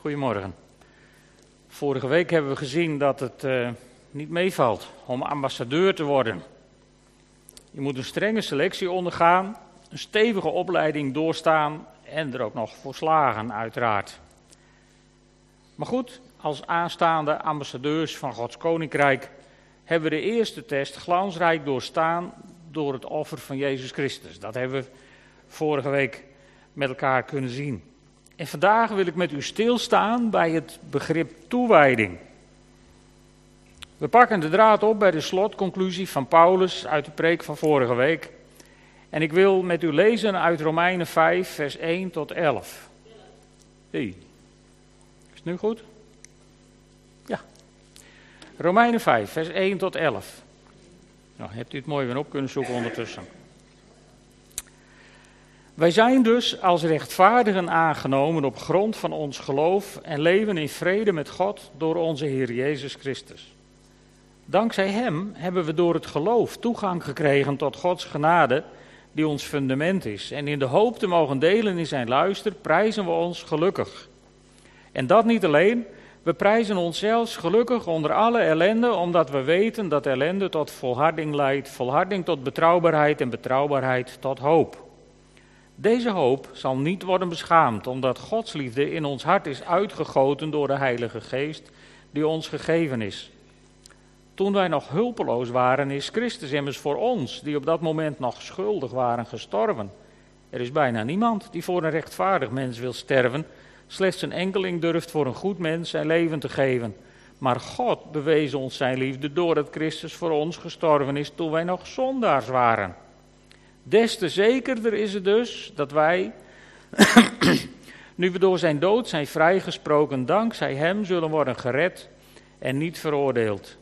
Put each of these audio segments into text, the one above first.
Goedemorgen. Vorige week hebben we gezien dat het uh, niet meevalt om ambassadeur te worden. Je moet een strenge selectie ondergaan, een stevige opleiding doorstaan en er ook nog voor slagen, uiteraard. Maar goed, als aanstaande ambassadeurs van Gods Koninkrijk hebben we de eerste test glansrijk doorstaan door het offer van Jezus Christus. Dat hebben we vorige week met elkaar kunnen zien. En vandaag wil ik met u stilstaan bij het begrip toewijding. We pakken de draad op bij de slotconclusie van Paulus uit de preek van vorige week. En ik wil met u lezen uit Romeinen 5, vers 1 tot 11. Hey. Is het nu goed? Ja. Romeinen 5, vers 1 tot 11. Nou, hebt u het mooi weer op kunnen zoeken ondertussen. Wij zijn dus als rechtvaardigen aangenomen op grond van ons geloof en leven in vrede met God door onze Heer Jezus Christus. Dankzij Hem hebben we door het geloof toegang gekregen tot Gods genade, die ons fundament is. En in de hoop te mogen delen in Zijn luister, prijzen we ons gelukkig. En dat niet alleen, we prijzen ons zelfs gelukkig onder alle ellende, omdat we weten dat ellende tot volharding leidt, volharding tot betrouwbaarheid en betrouwbaarheid tot hoop. Deze hoop zal niet worden beschaamd, omdat Gods liefde in ons hart is uitgegoten door de Heilige Geest die ons gegeven is. Toen wij nog hulpeloos waren, is Christus immers voor ons, die op dat moment nog schuldig waren, gestorven. Er is bijna niemand die voor een rechtvaardig mens wil sterven, slechts een enkeling durft voor een goed mens zijn leven te geven. Maar God bewees ons zijn liefde doordat Christus voor ons gestorven is toen wij nog zondaars waren. Des te zekerder is het dus dat wij, nu we door zijn dood zijn vrijgesproken, dankzij hem zullen worden gered en niet veroordeeld.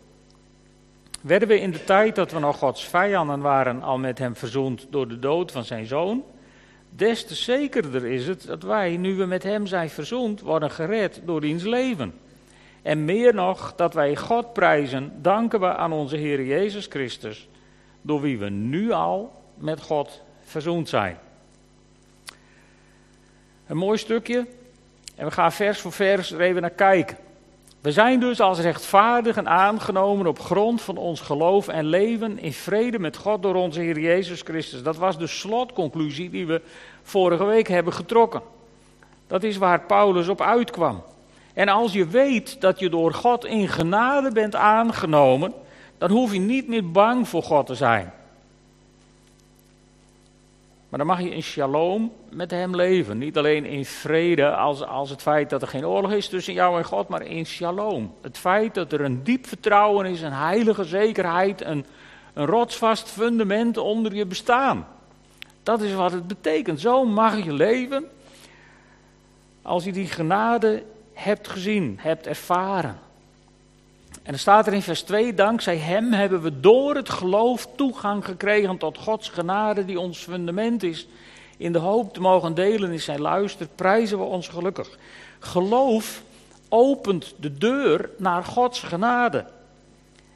Werden we in de tijd dat we nog Gods vijanden waren al met hem verzoend door de dood van zijn zoon? Des te zekerder is het dat wij, nu we met hem zijn verzoend, worden gered door diens leven. En meer nog, dat wij God prijzen, danken we aan onze Heer Jezus Christus, door wie we nu al met God verzoend zijn. Een mooi stukje. En we gaan vers voor vers er even naar kijken. We zijn dus als rechtvaardigen aangenomen op grond van ons geloof en leven in vrede met God door onze Heer Jezus Christus. Dat was de slotconclusie die we vorige week hebben getrokken. Dat is waar Paulus op uitkwam. En als je weet dat je door God in genade bent aangenomen, dan hoef je niet meer bang voor God te zijn. Maar dan mag je in shalom met hem leven. Niet alleen in vrede als, als het feit dat er geen oorlog is tussen jou en God, maar in shalom. Het feit dat er een diep vertrouwen is, een heilige zekerheid, een, een rotsvast fundament onder je bestaan. Dat is wat het betekent. Zo mag je leven als je die genade hebt gezien, hebt ervaren. En dan staat er in vers 2, dankzij hem hebben we door het geloof toegang gekregen tot Gods genade die ons fundament is. In de hoop te mogen delen in zijn luister, prijzen we ons gelukkig. Geloof opent de deur naar Gods genade.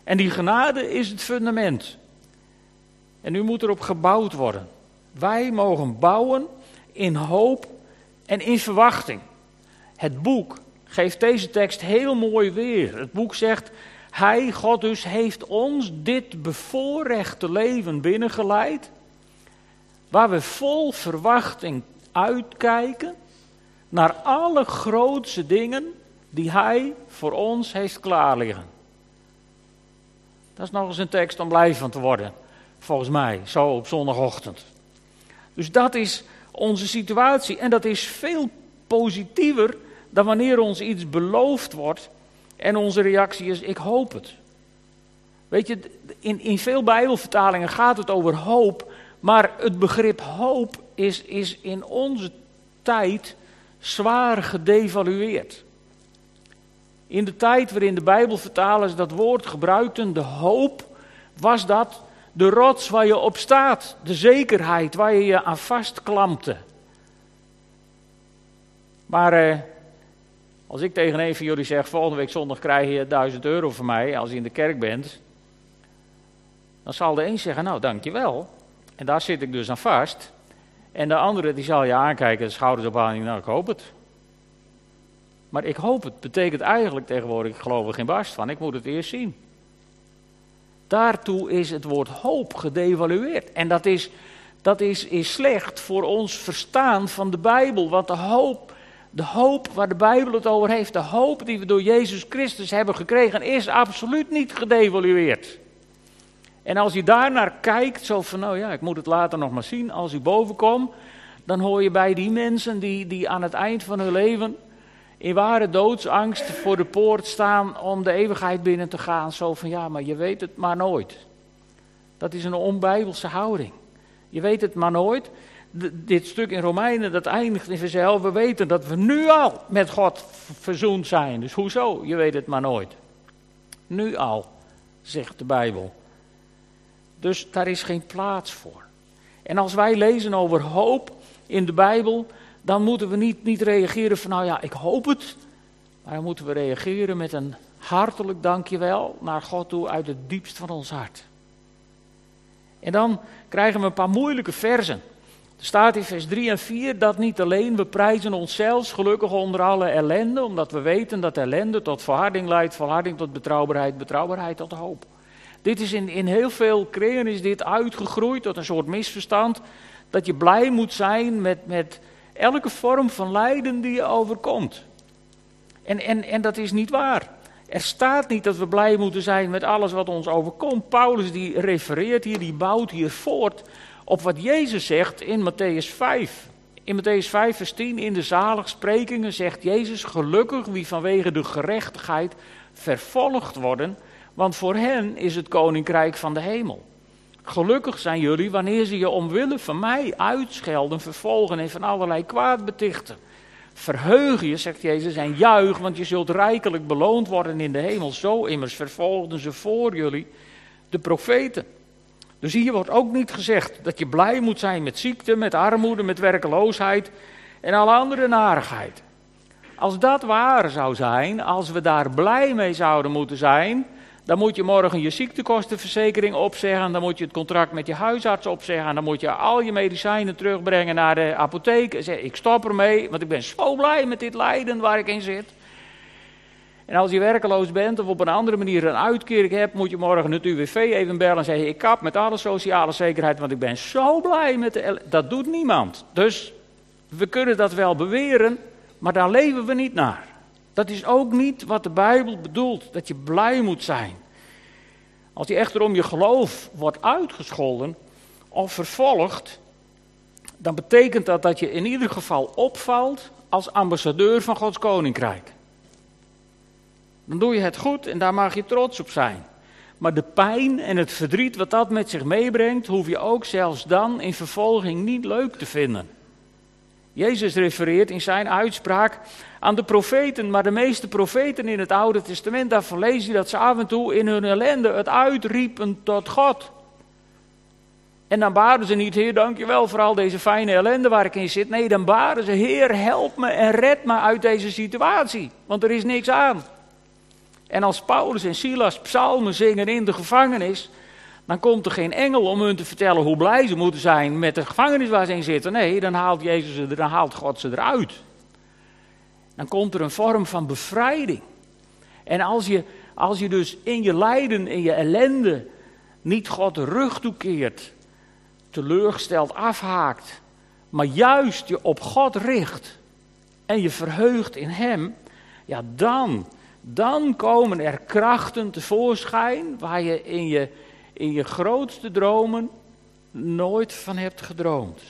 En die genade is het fundament. En nu moet erop gebouwd worden. Wij mogen bouwen in hoop en in verwachting. Het boek geeft deze tekst heel mooi weer. Het boek zegt, hij, God dus, heeft ons dit bevoorrechte leven binnengeleid, waar we vol verwachting uitkijken naar alle grootste dingen die hij voor ons heeft klaarliggen. Dat is nog eens een tekst om blij van te worden, volgens mij, zo op zondagochtend. Dus dat is onze situatie en dat is veel positiever dan wanneer ons iets beloofd wordt en onze reactie is: ik hoop het. Weet je, in, in veel Bijbelvertalingen gaat het over hoop, maar het begrip hoop is, is in onze tijd zwaar gedevalueerd. In de tijd waarin de Bijbelvertalers dat woord gebruikten, de hoop, was dat de rots waar je op staat, de zekerheid waar je je aan vastklampte. Maar eh, als ik tegen een van jullie zeg, volgende week zondag krijg je 1000 euro van mij als je in de kerk bent. Dan zal de een zeggen, nou dankjewel. En daar zit ik dus aan vast. En de andere die zal je aankijken, de schouders op aan, nou ik hoop het. Maar ik hoop het betekent eigenlijk tegenwoordig, ik geloof er geen barst van, ik moet het eerst zien. Daartoe is het woord hoop gedevalueerd. En dat is, dat is, is slecht voor ons verstaan van de Bijbel. Want de hoop, de hoop waar de Bijbel het over heeft, de hoop die we door Jezus Christus hebben gekregen, is absoluut niet gedevalueerd. En als je daarnaar kijkt, zo van nou ja, ik moet het later nog maar zien, als u boven komt, dan hoor je bij die mensen die, die aan het eind van hun leven in ware doodsangst voor de poort staan om de eeuwigheid binnen te gaan. Zo van ja, maar je weet het maar nooit. Dat is een onbijbelse houding. Je weet het maar nooit. Dit stuk in Romeinen, dat eindigt in vanzelf. We weten dat we nu al met God verzoend zijn. Dus hoezo? Je weet het maar nooit. Nu al, zegt de Bijbel. Dus daar is geen plaats voor. En als wij lezen over hoop in de Bijbel, dan moeten we niet, niet reageren van nou ja, ik hoop het. Maar dan moeten we reageren met een hartelijk dankjewel naar God toe uit het diepst van ons hart. En dan krijgen we een paar moeilijke versen. Er staat in vers 3 en 4 dat niet alleen we prijzen onszelf gelukkig onder alle ellende, omdat we weten dat ellende tot verharding leidt, verharding tot betrouwbaarheid, betrouwbaarheid tot hoop. Dit is in, in heel veel kringen is dit uitgegroeid tot een soort misverstand, dat je blij moet zijn met, met elke vorm van lijden die je overkomt. En, en, en dat is niet waar. Er staat niet dat we blij moeten zijn met alles wat ons overkomt. Paulus die refereert hier, die bouwt hier voort op wat Jezus zegt in Matthäus 5. In Matthäus 5, vers 10, in de zaligsprekingen zegt Jezus: Gelukkig wie vanwege de gerechtigheid vervolgd worden, want voor hen is het koninkrijk van de hemel. Gelukkig zijn jullie wanneer ze je omwille van mij uitschelden, vervolgen en van allerlei kwaad betichten. Verheug je, zegt Jezus, en juich, want je zult rijkelijk beloond worden in de hemel. Zo immers vervolgden ze voor jullie de profeten. Dus hier wordt ook niet gezegd dat je blij moet zijn met ziekte, met armoede, met werkeloosheid en alle andere narigheid. Als dat waar zou zijn, als we daar blij mee zouden moeten zijn, dan moet je morgen je ziektekostenverzekering opzeggen. Dan moet je het contract met je huisarts opzeggen. Dan moet je al je medicijnen terugbrengen naar de apotheek. En zeggen: Ik stop ermee, want ik ben zo blij met dit lijden waar ik in zit. En als je werkeloos bent of op een andere manier een uitkering hebt, moet je morgen het UWV even bellen en zeggen: Ik kap met alle sociale zekerheid, want ik ben zo blij met de. Dat doet niemand. Dus we kunnen dat wel beweren, maar daar leven we niet naar. Dat is ook niet wat de Bijbel bedoelt, dat je blij moet zijn. Als je echter om je geloof wordt uitgescholden of vervolgd, dan betekent dat dat je in ieder geval opvalt als ambassadeur van Gods koninkrijk. Dan doe je het goed en daar mag je trots op zijn. Maar de pijn en het verdriet wat dat met zich meebrengt, hoef je ook zelfs dan in vervolging niet leuk te vinden. Jezus refereert in zijn uitspraak aan de profeten, maar de meeste profeten in het Oude Testament, daarvan lees je dat ze af en toe in hun ellende het uitriepen tot God. En dan baden ze niet, Heer, dankjewel voor al deze fijne ellende waar ik in zit. Nee, dan baden ze, Heer, help me en red me uit deze situatie, want er is niks aan. En als Paulus en Silas psalmen zingen in de gevangenis, dan komt er geen engel om hun te vertellen hoe blij ze moeten zijn met de gevangenis waar ze in zitten. Nee, dan haalt, Jezus ze, dan haalt God ze eruit. Dan komt er een vorm van bevrijding. En als je, als je dus in je lijden, in je ellende, niet God de rug toekeert, teleurgesteld afhaakt, maar juist je op God richt en je verheugt in Hem, ja dan, dan komen er krachten tevoorschijn waar je in je in je grootste dromen nooit van hebt gedroomd.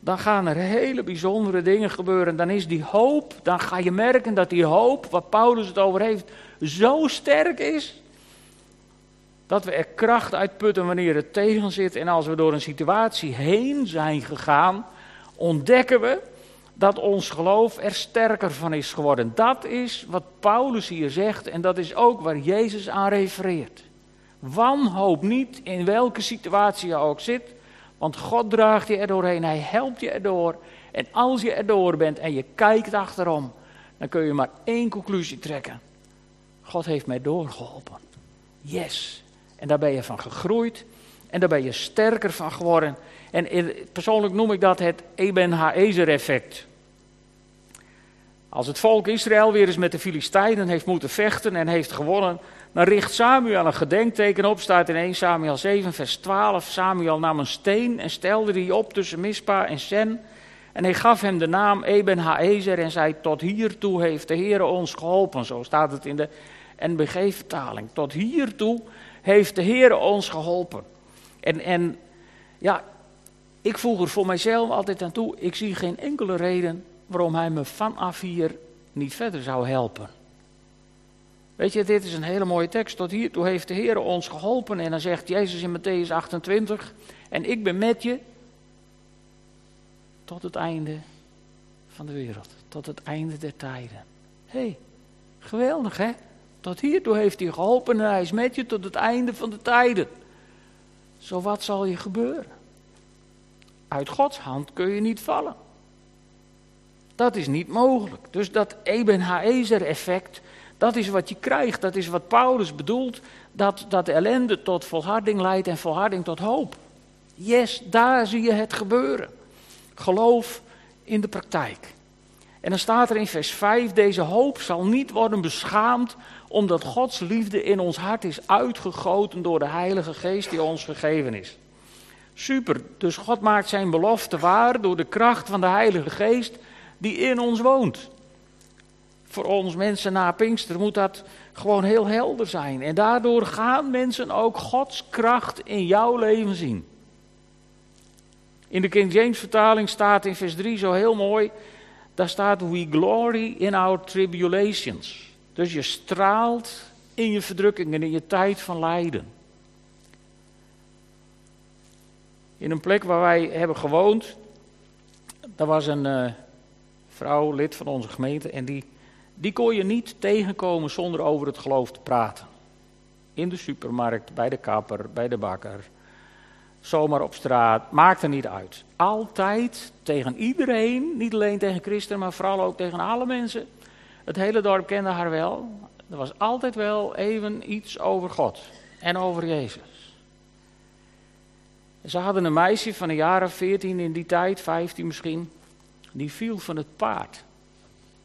Dan gaan er hele bijzondere dingen gebeuren. Dan is die hoop, dan ga je merken dat die hoop, wat Paulus het over heeft, zo sterk is. Dat we er kracht uitputten wanneer het tegen zit. En als we door een situatie heen zijn gegaan, ontdekken we dat ons geloof er sterker van is geworden. Dat is wat Paulus hier zegt en dat is ook waar Jezus aan refereert. Wanhoop niet in welke situatie je ook zit, want God draagt je er doorheen, Hij helpt je erdoor. En als je erdoor bent en je kijkt achterom, dan kun je maar één conclusie trekken. God heeft mij doorgeholpen. Yes. En daar ben je van gegroeid en daar ben je sterker van geworden. En persoonlijk noem ik dat het Eben Haezer effect. Als het volk Israël weer eens met de Filistijnen heeft moeten vechten en heeft gewonnen, dan richt Samuel een gedenkteken op, staat in 1 Samuel 7, vers 12. Samuel nam een steen en stelde die op tussen Mispa en Sen. En hij gaf hem de naam Eben Haezer en zei, tot hiertoe heeft de Heer ons geholpen. Zo staat het in de NBG-vertaling. Tot hiertoe heeft de Heer ons geholpen. En, en ja, ik voeg er voor mijzelf altijd aan toe, ik zie geen enkele reden waarom hij me vanaf hier niet verder zou helpen. Weet je, dit is een hele mooie tekst. Tot hiertoe heeft de Heer ons geholpen. En dan zegt Jezus in Matthäus 28, en ik ben met je tot het einde van de wereld. Tot het einde der tijden. Hé, hey, geweldig hè? Tot hiertoe heeft hij geholpen en hij is met je tot het einde van de tijden. Zo wat zal je gebeuren? Uit Gods hand kun je niet vallen. Dat is niet mogelijk. Dus dat Eben Haezer effect, dat is wat je krijgt. Dat is wat Paulus bedoelt. Dat, dat ellende tot volharding leidt en volharding tot hoop. Yes, daar zie je het gebeuren. Geloof in de praktijk. En dan staat er in vers 5: Deze hoop zal niet worden beschaamd, omdat Gods liefde in ons hart is uitgegoten door de Heilige Geest die ons gegeven is. Super, dus God maakt zijn belofte waar door de kracht van de Heilige Geest die in ons woont. Voor ons mensen na Pinkster moet dat gewoon heel helder zijn. En daardoor gaan mensen ook Gods kracht in jouw leven zien. In de King James vertaling staat in vers 3 zo heel mooi, daar staat we glory in our tribulations. Dus je straalt in je verdrukkingen, in je tijd van lijden. In een plek waar wij hebben gewoond, daar was een uh, vrouw, lid van onze gemeente, en die, die kon je niet tegenkomen zonder over het geloof te praten. In de supermarkt, bij de kapper, bij de bakker, zomaar op straat, maakt er niet uit. Altijd tegen iedereen, niet alleen tegen christenen, maar vooral ook tegen alle mensen. Het hele dorp kende haar wel. Er was altijd wel even iets over God en over Jezus. Ze hadden een meisje van een of veertien in die tijd, vijftien misschien, die viel van het paard.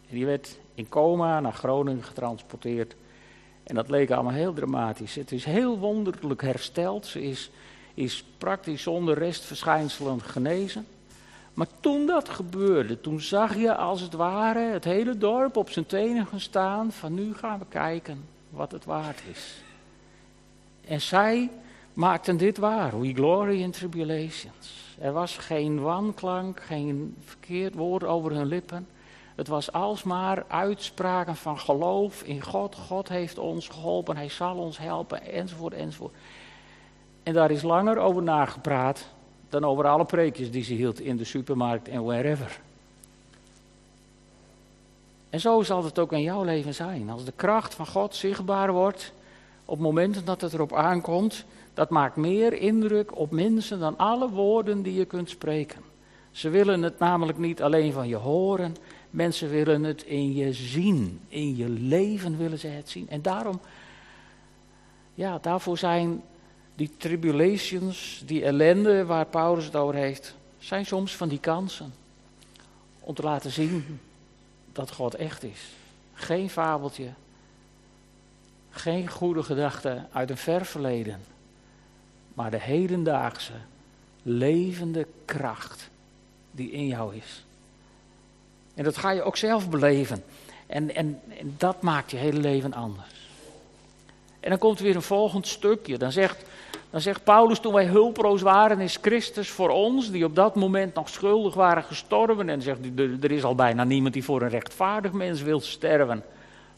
En die werd in coma naar Groningen getransporteerd. En dat leek allemaal heel dramatisch. Het is heel wonderlijk hersteld. Ze is is praktisch zonder restverschijnselen genezen. Maar toen dat gebeurde, toen zag je als het ware het hele dorp op zijn tenen gaan staan van nu gaan we kijken wat het waard is. En zij maakten dit waar, we glory in tribulations. Er was geen wanklank, geen verkeerd woord over hun lippen. Het was alsmaar uitspraken van geloof in God. God heeft ons geholpen, hij zal ons helpen, enzovoort, enzovoort. En daar is langer over nagepraat dan over alle preekjes die ze hield in de supermarkt en wherever. En zo zal het ook in jouw leven zijn. Als de kracht van God zichtbaar wordt, op momenten dat het erop aankomt, dat maakt meer indruk op mensen dan alle woorden die je kunt spreken. Ze willen het namelijk niet alleen van je horen, mensen willen het in je zien. In je leven willen ze het zien. En daarom, ja, daarvoor zijn die tribulations, die ellende waar Paulus het over heeft, zijn soms van die kansen. Om te laten zien dat God echt is. Geen fabeltje. Geen goede gedachte uit een ver verleden. Maar de hedendaagse, levende kracht die in jou is. En dat ga je ook zelf beleven. En, en, dat maakt je hele leven anders. En dan komt er weer een volgend stukje. Dan zegt dan zegt Paulus, toen wij hulpeloos waren, is Christus voor ons, die op dat moment nog schuldig waren, gestorven. En zegt er is al bijna niemand die voor een rechtvaardig mens wil sterven.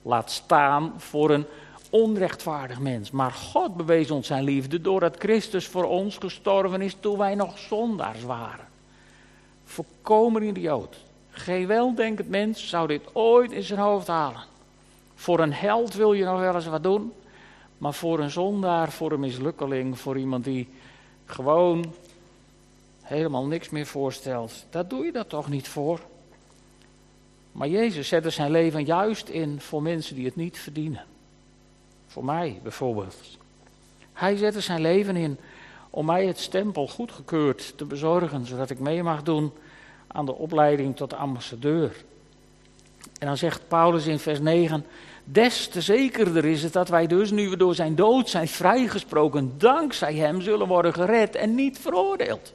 Laat staan voor een onrechtvaardig mens. Maar God bewees ons zijn liefde doordat Christus voor ons gestorven is toen wij nog zondaars waren. Volkomen idioot. Geen weldenkend mens zou dit ooit in zijn hoofd halen. Voor een held wil je nog wel eens wat doen. Maar voor een zondaar, voor een mislukkeling, voor iemand die gewoon helemaal niks meer voorstelt, daar doe je dat toch niet voor. Maar Jezus zette zijn leven juist in voor mensen die het niet verdienen. Voor mij bijvoorbeeld. Hij zette zijn leven in om mij het stempel goedgekeurd te bezorgen, zodat ik mee mag doen aan de opleiding tot ambassadeur. En dan zegt Paulus in vers 9, des te zekerder is het dat wij dus, nu we door zijn dood zijn vrijgesproken, dankzij hem zullen worden gered en niet veroordeeld.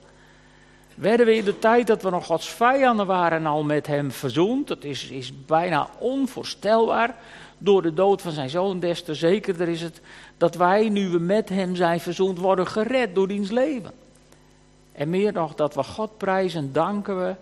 Werden we in de tijd dat we nog Gods vijanden waren al met hem verzoend, dat is, is bijna onvoorstelbaar, door de dood van zijn zoon, des te zekerder is het dat wij, nu we met hem zijn verzoend, worden gered door diens leven. En meer nog, dat we God prijzen, danken we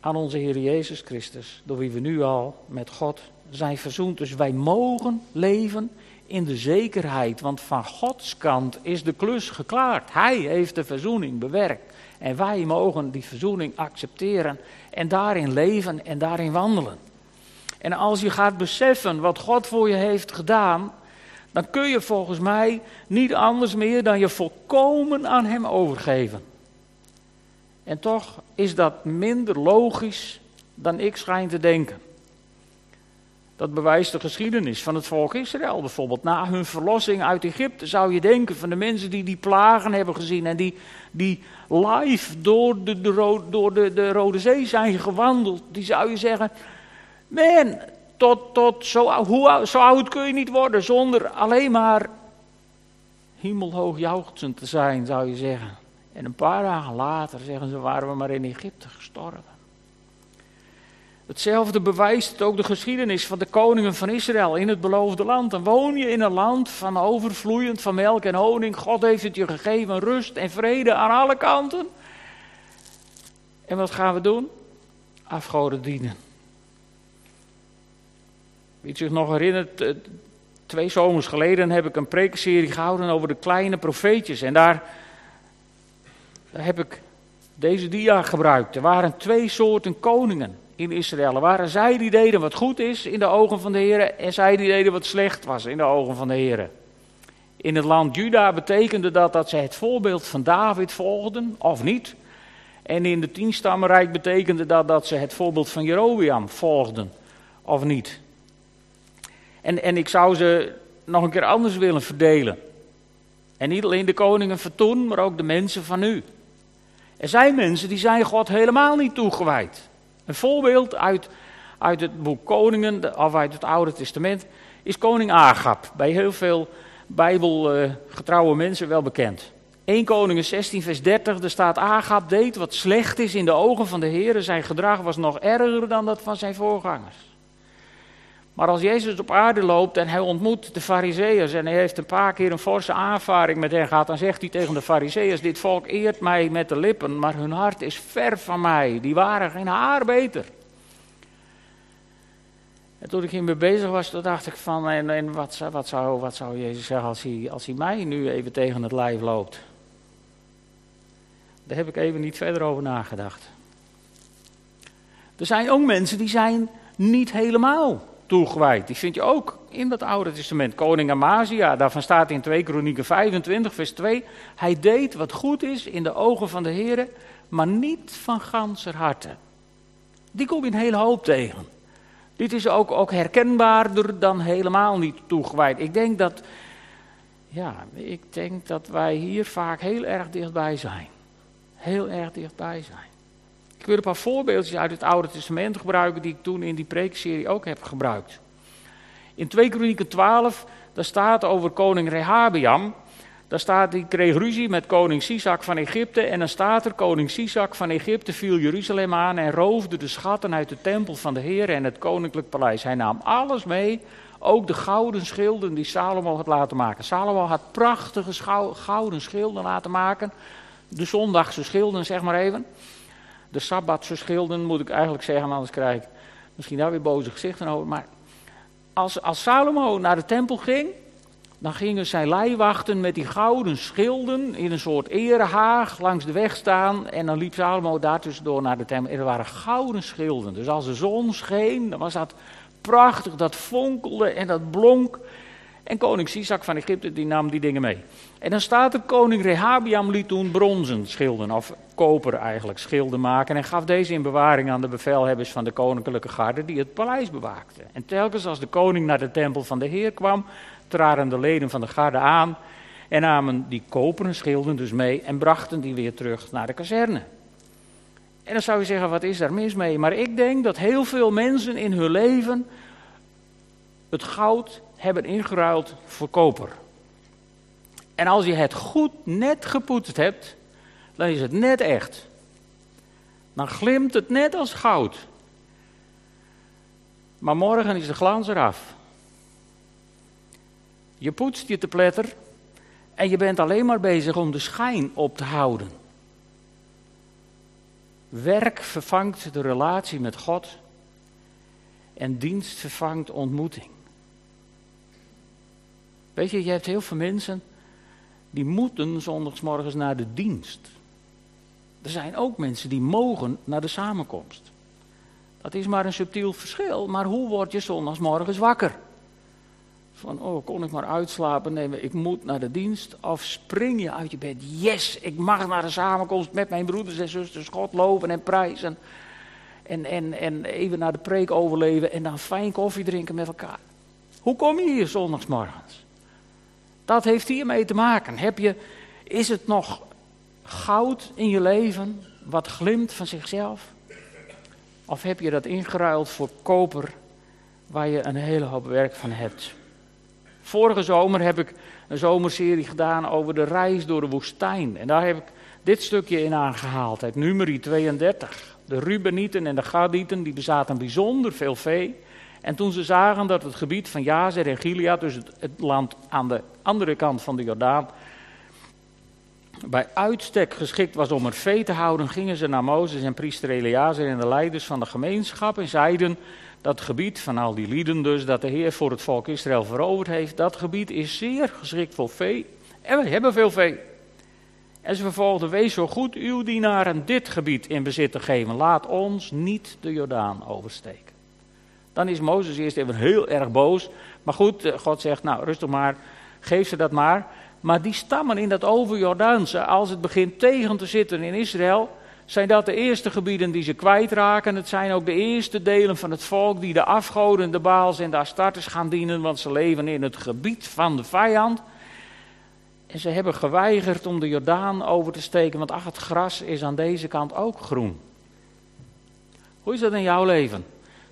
aan onze Heer Jezus Christus, door wie we nu al met God zijn verzoend. Dus wij mogen leven in de zekerheid, want van Gods kant is de klus geklaard. Hij heeft de verzoening bewerkt. En wij mogen die verzoening accepteren en daarin leven en daarin wandelen. En als je gaat beseffen wat God voor je heeft gedaan, dan kun je volgens mij niet anders meer dan je volkomen aan Hem overgeven. En toch is dat minder logisch dan ik schijn te denken. Dat bewijst de geschiedenis van het volk Israël bijvoorbeeld. Na hun verlossing uit Egypte zou je denken van de mensen die die plagen hebben gezien en die, die live door, de, de, door de, de Rode Zee zijn gewandeld, die zou je zeggen, man, tot, tot zo, zo oud kun je niet worden zonder alleen maar hemelhoog jauchzend te zijn, zou je zeggen. En een paar dagen later zeggen ze, waren we maar in Egypte gestorven. Hetzelfde bewijst ook de geschiedenis van de koningen van Israël in het beloofde land. Dan woon je in een land van overvloeiend van melk en honing. God heeft het je gegeven, rust en vrede aan alle kanten. En wat gaan we doen? Afgoden dienen. Wie zich nog herinnert, eh, twee zomers geleden heb ik een prekenserie gehouden over de kleine profeetjes. En daar, daar heb ik deze dia gebruikt. Er waren twee soorten koningen in Israël. Er waren zij die deden wat goed is in de ogen van de Heer en zij die deden wat slecht was in de ogen van de Heer. In het land Juda betekende dat dat ze het voorbeeld van David volgden, of niet. En in de tienstammenrijk betekende dat dat ze het voorbeeld van Jerobeam volgden, of niet. En, en ik zou ze nog een keer anders willen verdelen. En niet alleen de koningen van toen, maar ook de mensen van nu. Er zijn mensen die zijn God helemaal niet toegewijd. Een voorbeeld uit, uit het boek Koningen, of uit het Oude Testament, is koning Agab. Bij heel veel bijbelgetrouwe mensen wel bekend. 1 Koningen 16 vers 30, er staat Agab deed wat slecht is in de ogen van de Heer. Zijn gedrag was nog erger dan dat van zijn voorgangers. Maar als Jezus op aarde loopt en hij ontmoet de fariseeërs en hij heeft een paar keer een forse aanvaring met hen gehad, dan zegt hij tegen de fariseeërs, dit volk eert mij met de lippen, maar hun hart is ver van mij. Die waren geen haar beter. En toen ik hiermee bezig was, dacht ik van, en, wat, zou, wat zou Jezus zeggen als hij, als hij mij nu even tegen het lijf loopt? Daar heb ik even niet verder over nagedacht. Er zijn ook mensen die zijn niet helemaal toegewijd. Die vind je ook in dat Oude Testament. Koning Amazia, daarvan staat in 2 Kronieken 25, vers 2. Hij deed wat goed is in de ogen van de Heer, maar niet van ganser harte. Die kom je een hele hoop tegen. Dit is ook, ook herkenbaarder dan helemaal niet toegewijd. Ik denk dat, ja, ik denk dat wij hier vaak heel erg dichtbij zijn. Heel erg dichtbij zijn. Ik wil een paar voorbeeldjes uit het Oude Testament gebruiken die ik toen in die preekserie ook heb gebruikt. In 2 Kronieken 12, daar staat over koning Rehabiam. Daar staat, die kreeg ruzie met koning Sisak van Egypte. En dan staat er, koning Sisak van Egypte viel Jeruzalem aan en roofde de schatten uit de tempel van de Heer en het koninklijk paleis. Hij nam alles mee, ook de gouden schilden die Salomo had laten maken. Salomo had prachtige gouden schilden laten maken. De zondagse schilden, zeg maar even de Sabbatverschilden, moet ik eigenlijk zeggen, anders krijg ik misschien daar weer boze gezichten over. Maar als, als Salomo naar de tempel ging, dan gingen zijn lijwachten met die gouden schilden in een soort erehaag langs de weg staan. En dan liep Salomo daartussendoor naar de tempel. En er waren gouden schilden. Dus als de zon scheen, dan was dat prachtig, dat fonkelde en dat blonk. En koning Sisak van Egypte die nam die dingen mee. En dan staat er, koning Rehabiam liet toen bronzen schilden, of koper eigenlijk, schilden maken. En gaf deze in bewaring aan de bevelhebbers van de koninklijke garde die het paleis bewaakten. En telkens als de koning naar de tempel van de Heer kwam, traden de leden van de garde aan en namen die koperen schilden dus mee en brachten die weer terug naar de kazerne. En dan zou je zeggen, wat is daar mis mee? Maar ik denk dat heel veel mensen in hun leven het goud hebben ingeruild voor koper. En als je het goed net gepoetst hebt, dan is het net echt. Dan glimt het net als goud. Maar morgen is de glans eraf. Je poetst je te pletter en je bent alleen maar bezig om de schijn op te houden. Werk vervangt de relatie met God en dienst vervangt ontmoeting. Weet je, je hebt heel veel mensen die moeten zondagsmorgens naar de dienst. Er zijn ook mensen die mogen naar de samenkomst. Dat is maar een subtiel verschil, maar hoe word je zondagsmorgens wakker? Van, oh, kon ik maar uitslapen? Nee, ik moet naar de dienst. Of spring je uit je bed? Yes, ik mag naar de samenkomst met mijn broeders en zusters God loven en prijzen. En, en, en even naar de preek overleven en dan fijn koffie drinken met elkaar. Hoe kom je hier zondagsmorgens? Dat heeft hiermee te maken. Heb je, is het nog goud in je leven wat glimt van zichzelf? Of heb je dat ingeruild voor koper waar je een hele hoop werk van hebt? Vorige zomer heb ik een zomerserie gedaan over de reis door de woestijn. En daar heb ik dit stukje in aangehaald uit numeri 32. De Rubenieten en de Gadieten die bezaten bijzonder veel vee. En toen ze zagen dat het gebied van Jazer en Gilead, dus het, land aan de andere kant van de Jordaan, bij uitstek geschikt was om er vee te houden, gingen ze naar Mozes en priester Eleazar en de leiders van de gemeenschap en zeiden, dat gebied van al die lieden dus, dat de Heer voor het volk Israël veroverd heeft, dat gebied is zeer geschikt voor vee en we hebben veel vee. En ze vervolgden, wees zo goed uw dienaren dit gebied in bezit te geven, laat ons niet de Jordaan oversteken. Dan is Mozes eerst even heel erg boos, maar goed, eh, God zegt, nou rustig maar, geef ze dat maar. Maar die stammen in dat overjordaanse, als het begint tegen te zitten in Israël, zijn dat de eerste gebieden die ze kwijtraken. Het zijn ook de eerste delen van het volk die de afgoden, de baals en de astartes gaan dienen, want ze leven in het gebied van de vijand. En ze hebben geweigerd om de Jordaan over te steken, want ach, het gras is aan deze kant ook groen. Hoe is dat in jouw leven?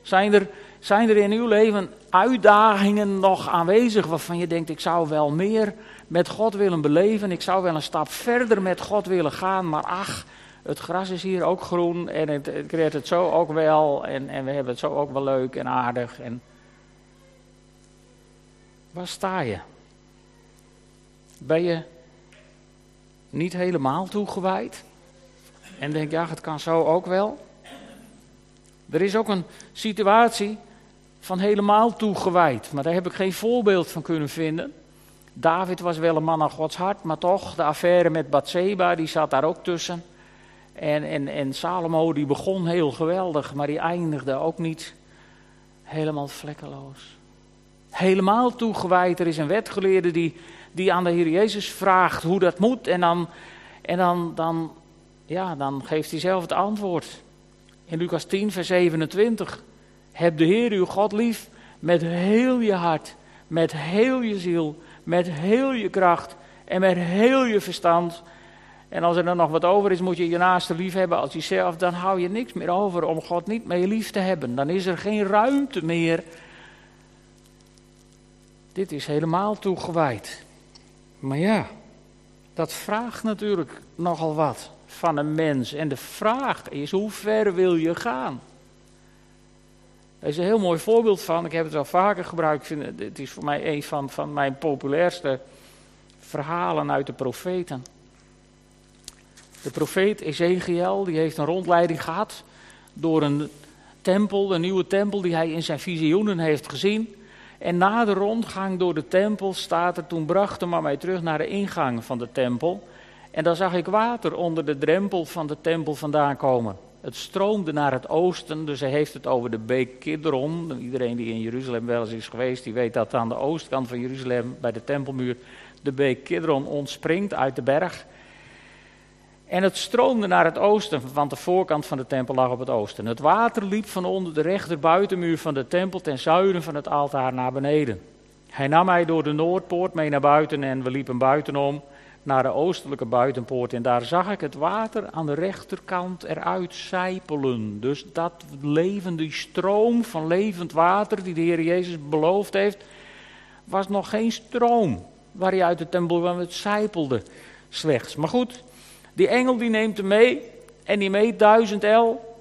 Zijn er, zijn er in uw leven uitdagingen nog aanwezig waarvan je denkt, ik zou wel meer met God willen beleven, ik zou wel een stap verder met God willen gaan, maar ach, het gras is hier ook groen en het, creëert het zo ook wel en, en we hebben het zo ook wel leuk en aardig. En... Waar sta je? Ben je niet helemaal toegewijd? En denk, ja, het kan zo ook wel. Er is ook een situatie van helemaal toegewijd, maar daar heb ik geen voorbeeld van kunnen vinden. David was wel een man aan Gods hart, maar toch, de affaire met Bathseba, die zat daar ook tussen. En, en, en Salomo die begon heel geweldig, maar die eindigde ook niet helemaal vlekkeloos. Helemaal toegewijd. Er is een wetgeleerde die, die aan de Heer Jezus vraagt hoe dat moet. En dan, en dan, dan, ja, dan geeft hij zelf het antwoord. In Lucas 10, vers 27. Heb de Heer uw God lief met heel je hart, met heel je ziel, met heel je kracht en met heel je verstand. En als er dan nog wat over is, moet je je naaste lief hebben als jezelf. Dan hou je niks meer over om God niet meer lief te hebben. Dan is er geen ruimte meer. Dit is helemaal toegewijd. Maar ja, dat vraagt natuurlijk nogal wat van een mens. En de vraag is, hoe ver wil je gaan? Er is een heel mooi voorbeeld van, ik heb het wel vaker gebruikt. Ik vind, het is voor mij een van, van mijn populairste verhalen uit de profeten. De profeet Ezekiel die heeft een rondleiding gehad door een tempel, een nieuwe tempel die hij in zijn visioenen heeft gezien. En na de rondgang door de tempel staat er, toen bracht hem mij terug naar de ingang van de tempel. En daar zag ik water onder de drempel van de tempel vandaan komen. Het stroomde naar het oosten, dus hij heeft het over de beek Kidron. Iedereen die in Jeruzalem wel eens is geweest, die weet dat aan de oostkant van Jeruzalem, bij de tempelmuur, de beek Kidron ontspringt uit de berg. En het stroomde naar het oosten, want de voorkant van de tempel lag op het oosten. Het water liep van onder de rechter buitenmuur van de tempel ten zuiden van het altaar naar beneden. Hij nam mij door de noordpoort mee naar buiten en we liepen buitenom naar de oostelijke buitenpoort. En daar zag ik het water aan de rechterkant eruit zijpelen. Dus dat levende stroom van levend water die de Heer Jezus beloofd heeft, was nog geen stroom waar hij uit de tempel kwam. Het zijpelde slechts. Maar goed, die engel die neemt hem mee en die meet duizend el.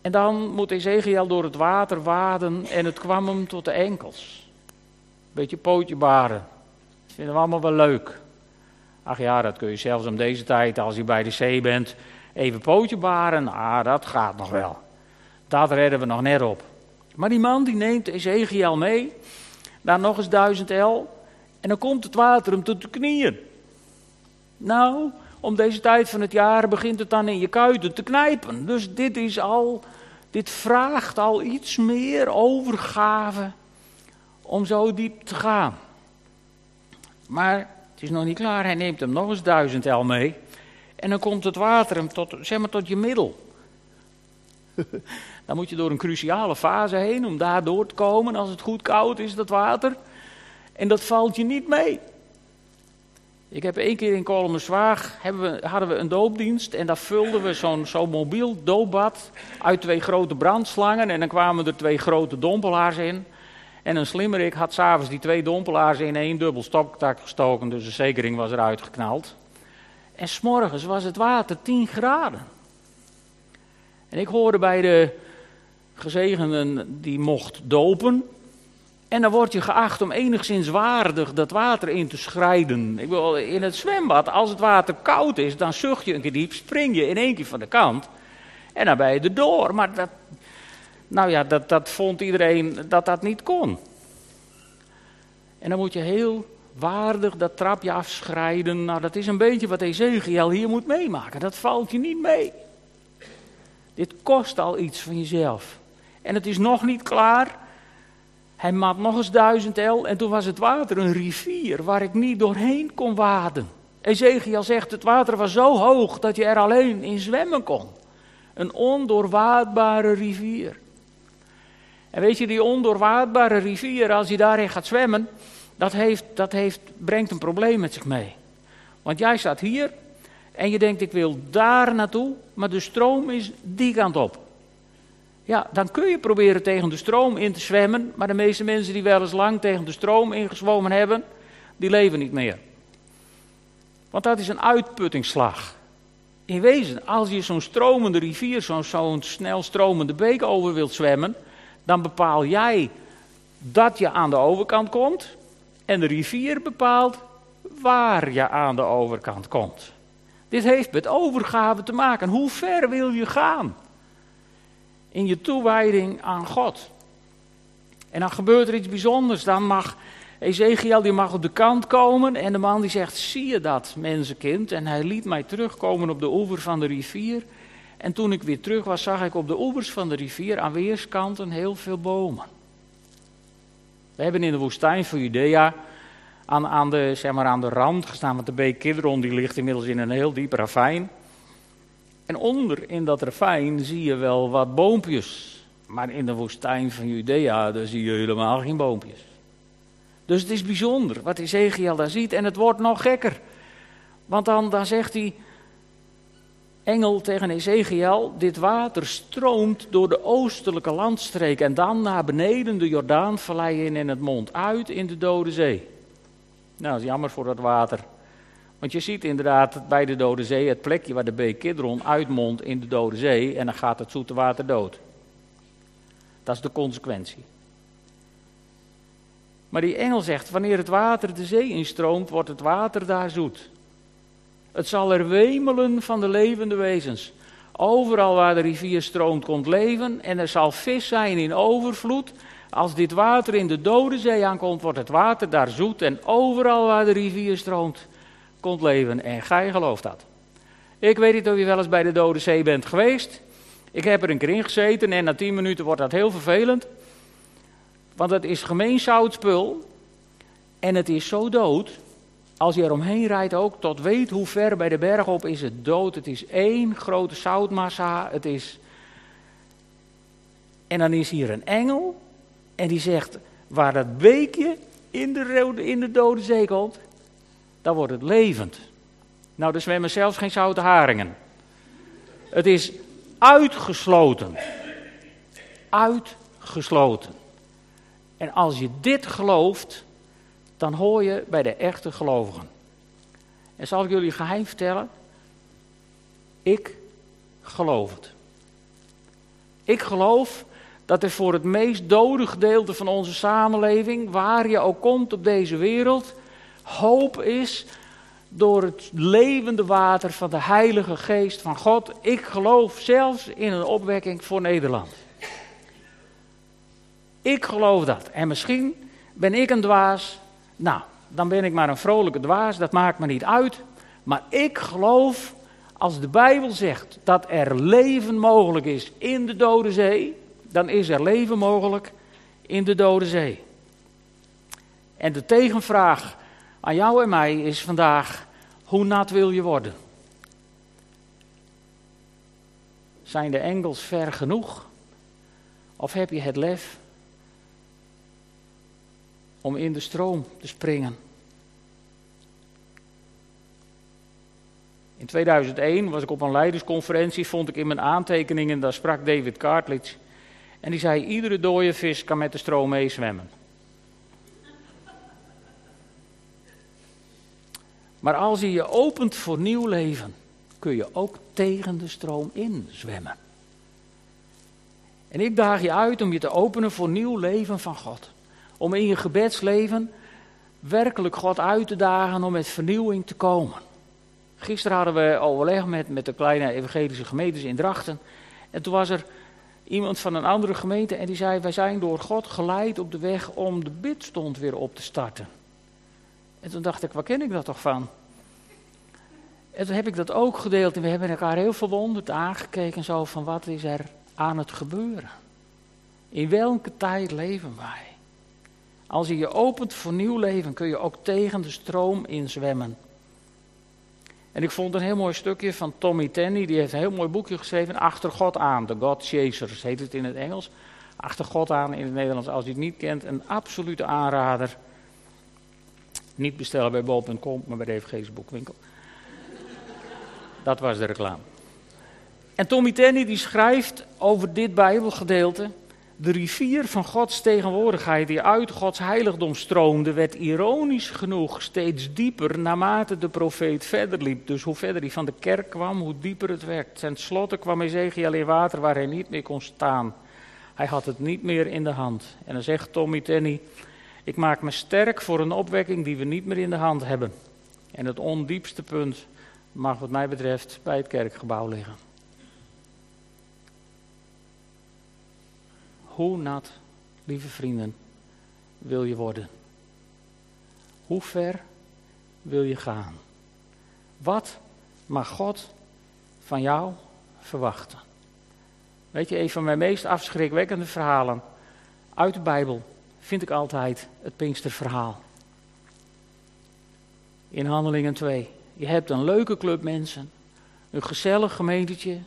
En dan moet Ezekiel door het water waden en het kwam hem tot de enkels. Beetje pootje baren. Dat vinden we allemaal wel leuk. Ach ja, dat kun je zelfs om deze tijd, als je bij de zee bent, even pootje baren. Ah, dat gaat nog wel. Dat redden we nog net op. Maar die man die neemt Ezekiel mee, daar nog eens duizend el, en dan komt het water hem tot de knieën. Nou, om deze tijd van het jaar begint het dan in je kuiten te knijpen. Dus dit is al, dit vraagt al iets meer overgave om zo diep te gaan. Maar is nog niet klaar, hij neemt hem nog eens duizend el mee. En dan komt het water hem tot, zeg maar, tot je middel. dan moet je door een cruciale fase heen om daar door te komen als het goed koud is, dat water. En dat valt je niet mee. Ik heb één keer in Kolmerswaag hadden we een doopdienst en daar vulden we zo'n zo'n mobiel doopbad uit twee grote brandslangen en dan kwamen er twee grote dompelaars in. En een slimmerik had s'avonds die twee dompelaars in één dubbel stoptak gestoken, dus de zekering was eruit geknald. En s'morgens was het water 10 graden. En ik hoorde bij de gezegenden die mocht dopen, en dan word je geacht om enigszins waardig dat water in te schrijden. Ik wil in het zwembad, als het water koud is, dan zucht je een keer diep, spring je in één keer van de kant. En dan ben je er door. Maar dat, nou ja, dat, dat vond iedereen dat dat niet kon. En dan moet je heel waardig dat trapje afschrijden. Nou, dat is een beetje wat Ezekiel hier moet meemaken. Dat valt je niet mee. Dit kost al iets van jezelf. En het is nog niet klaar. Hij mat nog eens duizend el en toen was het water een rivier waar ik niet doorheen kon waden. Ezekiel zegt, het water was zo hoog dat je er alleen in zwemmen kon. Een ondoorwaadbare rivier. En weet je, die ondoorwaadbare rivier, als je daarin gaat zwemmen, dat, heeft, dat heeft, brengt een probleem met zich mee. Want jij staat hier en je denkt, ik wil daar naartoe, maar de stroom is die kant op. Ja, dan kun je proberen tegen de stroom in te zwemmen, maar de meeste mensen die wel eens lang tegen de stroom ingezwommen hebben, die leven niet meer. Want dat is een uitputtingsslag. In wezen, als je zo'n stromende rivier, zo'n zo snel stromende beek over wilt zwemmen, dan bepaal jij dat je aan de overkant komt en de rivier bepaalt waar je aan de overkant komt. Dit heeft met overgave te maken. Hoe ver wil je gaan? in je toewijding aan God. En dan gebeurt er iets bijzonders. Dan mag Ezekiel die mag op de kant komen en de man die zegt, zie je dat mensenkind? En hij liet mij terugkomen op de oever van de rivier. En toen ik weer terug was, zag ik op de oevers van de rivier aan weerskanten heel veel bomen. We hebben in de woestijn van Judea aan, aan, de, zeg maar aan de rand gestaan, want de beek Kidron die ligt inmiddels in een heel diep ravijn. En onder in dat ravijn zie je wel wat boompjes. Maar in de woestijn van Judea, daar zie je helemaal geen boompjes. Dus het is bijzonder wat Ezekiel daar ziet. En het wordt nog gekker. Want dan, dan zegt die engel tegen Ezekiel: Dit water stroomt door de oostelijke landstreek. En dan naar beneden de Jordaanvallei in en het mond uit in de Dode Zee. Nou, dat is jammer voor dat water. Want je ziet inderdaad bij de Dode Zee het plekje waar de beek Kidron uitmondt in de Dode Zee en dan gaat het zoete water dood. Dat is de consequentie. Maar die engel zegt, wanneer het water de zee instroomt, wordt het water daar zoet. Het zal er wemelen van de levende wezens. Overal waar de rivier stroomt komt leven en er zal vis zijn in overvloed. Als dit water in de dode zee aankomt, wordt het water daar zoet en overal waar de rivier stroomt komt leven en gij gelooft dat. Ik weet niet of je wel eens bij de Dode Zee bent geweest. Ik heb er een keer in gezeten en na tien minuten wordt dat heel vervelend. Want het is gemeen zoutspul en het is zo dood. Als je er omheen rijdt ook, tot weet hoe ver bij de berg op is het dood. Het is één grote zoutmassa. Het is... En dan is hier een engel en die zegt, waar dat beekje in de, in de dode zee komt, dan wordt het levend. Nou, er zwemmen zelfs geen zoute haringen. Het is uitgesloten. Uitgesloten. En als je dit gelooft, dan hoor je bij de echte gelovigen. En zal ik jullie geheim vertellen? Ik geloof het. Ik geloof dat er voor het meest dode gedeelte van onze samenleving, waar je ook komt op deze wereld, hoop is door het levende water van de Heilige Geest van God. Ik geloof zelfs in een opwekking voor Nederland. Ik geloof dat. En misschien ben ik een dwaas. Nou, dan ben ik maar een vrolijke dwaas, dat maakt me niet uit. Maar ik geloof, als de Bijbel zegt dat er leven mogelijk is in de Dode Zee, dan is er leven mogelijk in de Dode Zee. En de tegenvraag aan jou en mij is vandaag: hoe nat wil je worden? Zijn de engels ver genoeg? Of heb je het lef om in de stroom te springen? In 2001 was ik op een leidersconferentie, vond ik in mijn aantekeningen, daar sprak David Cartledge. En die zei, iedere dode vis kan met de stroom meezwemmen. Maar als je je opent voor nieuw leven, kun je ook tegen de stroom in zwemmen. En ik daag je uit om je te openen voor nieuw leven van God. Om in je gebedsleven werkelijk God uit te dagen om met vernieuwing te komen. Gisteren hadden we overleg met, met de kleine evangelische gemeentes in Drachten. En toen was er iemand van een andere gemeente en die zei: Wij zijn door God geleid op de weg om de bidstond weer op te starten. En toen dacht ik: Waar ken ik dat toch van? En toen heb ik dat ook gedeeld en we hebben elkaar heel verwonderd aangekeken zo van wat is er aan het gebeuren. In welke tijd leven wij? Als je je opent voor nieuw leven kun je ook tegen de stroom inzwemmen. En ik vond een heel mooi stukje van Tommy Tenney, die heeft een heel mooi boekje geschreven, Achter God aan, The God Chasers heet het in het Engels. Achter God aan in het Nederlands, als je het niet kent, een absolute aanrader. Niet bestellen bij bol.com, maar bij de EVG's boekwinkel. Dat was de reclame. En Tommy Tenney die schrijft over dit Bijbelgedeelte. De rivier van Gods tegenwoordigheid die uit Gods heiligdom stroomde, werd ironisch genoeg steeds dieper naarmate de profeet verder liep. Dus hoe verder hij van de kerk kwam, hoe dieper het werd. Ten slotte kwam Ezekiel in water waar hij niet meer kon staan. Hij had het niet meer in de hand. En dan zegt Tommy Tenney, ik maak me sterk voor een opwekking die we niet meer in de hand hebben. En het ondiepste punt mag wat mij betreft bij het kerkgebouw liggen. Hoe nat, lieve vrienden, wil je worden? Hoe ver wil je gaan? Wat mag God van jou verwachten? Weet je, een van mijn meest afschrikwekkende verhalen uit de Bijbel vind ik altijd het Pinksterverhaal. In Handelingen 2. Je hebt een leuke club mensen, een gezellig gemeentetje.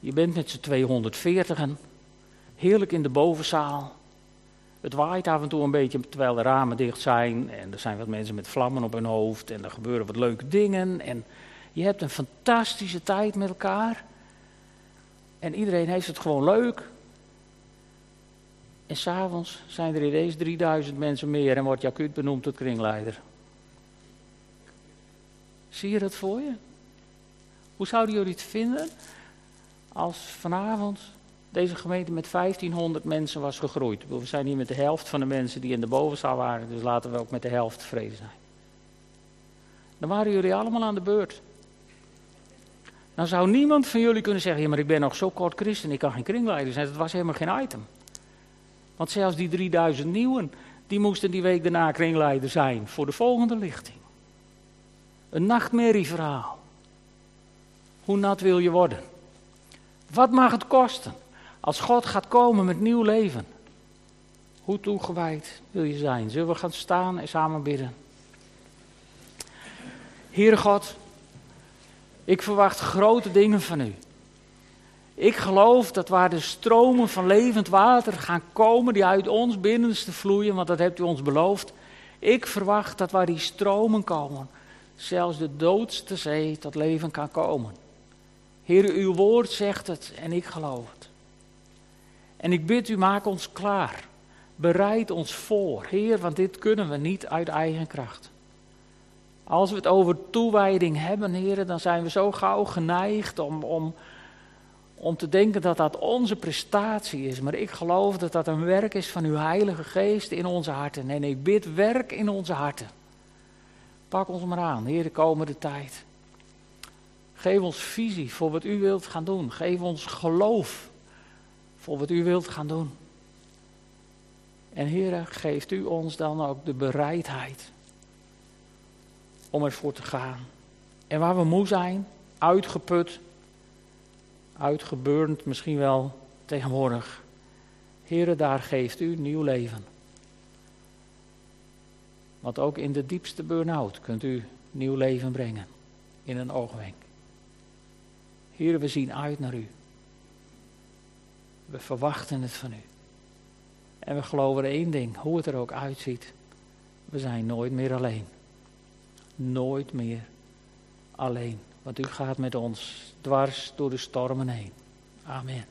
Je bent met z'n 240 heerlijk in de bovenzaal. Het waait af en toe een beetje terwijl de ramen dicht zijn. En er zijn wat mensen met vlammen op hun hoofd. En er gebeuren wat leuke dingen. En je hebt een fantastische tijd met elkaar. En iedereen heeft het gewoon leuk. En s'avonds zijn er ineens 3000 mensen meer en wordt Jacuut benoemd tot kringleider. Zie je dat voor je? Hoe zouden jullie het vinden als vanavond deze gemeente met 1500 mensen was gegroeid. We zijn hier met de helft van de mensen die in de bovenzaal waren, dus laten we ook met de helft tevreden zijn. Dan waren jullie allemaal aan de beurt. Dan zou niemand van jullie kunnen zeggen: ja, maar ik ben nog zo kort christen, ik kan geen kringleider zijn. Dat was helemaal geen item. Want zelfs die 3000 nieuwen, die moesten die week daarna kringleider zijn voor de volgende lichting. Een nachtmerrieverhaal. Hoe nat wil je worden? Wat mag het kosten? Als God gaat komen met nieuw leven, hoe toegewijd wil je zijn? Zullen we gaan staan en samen bidden? Heere God, ik verwacht grote dingen van u. Ik geloof dat waar de stromen van levend water gaan komen, die uit ons binnenste vloeien, want dat hebt u ons beloofd. Ik verwacht dat waar die stromen komen, zelfs de doodste zee tot leven kan komen. Heer, uw woord zegt het en ik geloof. En ik bid u, maak ons klaar. Bereid ons voor, Heer, want dit kunnen we niet uit eigen kracht. Als we het over toewijding hebben, Heer, dan zijn we zo gauw geneigd om, om, om te denken dat dat onze prestatie is. Maar ik geloof dat dat een werk is van uw Heilige Geest in onze harten. En ik bid werk in onze harten. Pak ons maar aan, Heer, de komende tijd. Geef ons visie voor wat u wilt gaan doen. Geef ons geloof voor wat u wilt gaan doen. En Heer, geeft u ons dan ook de bereidheid om ervoor te gaan. En waar we moe zijn, uitgeput, uitgeburnd misschien wel tegenwoordig. Heere, daar geeft u nieuw leven. Want ook in de diepste burn-out kunt u nieuw leven brengen. In een oogwenk. Heere, we zien uit naar u. We verwachten het van u. En we geloven één ding, hoe het er ook uitziet. We zijn nooit meer alleen. Nooit meer alleen. Want u gaat met ons dwars door de stormen heen. Amen.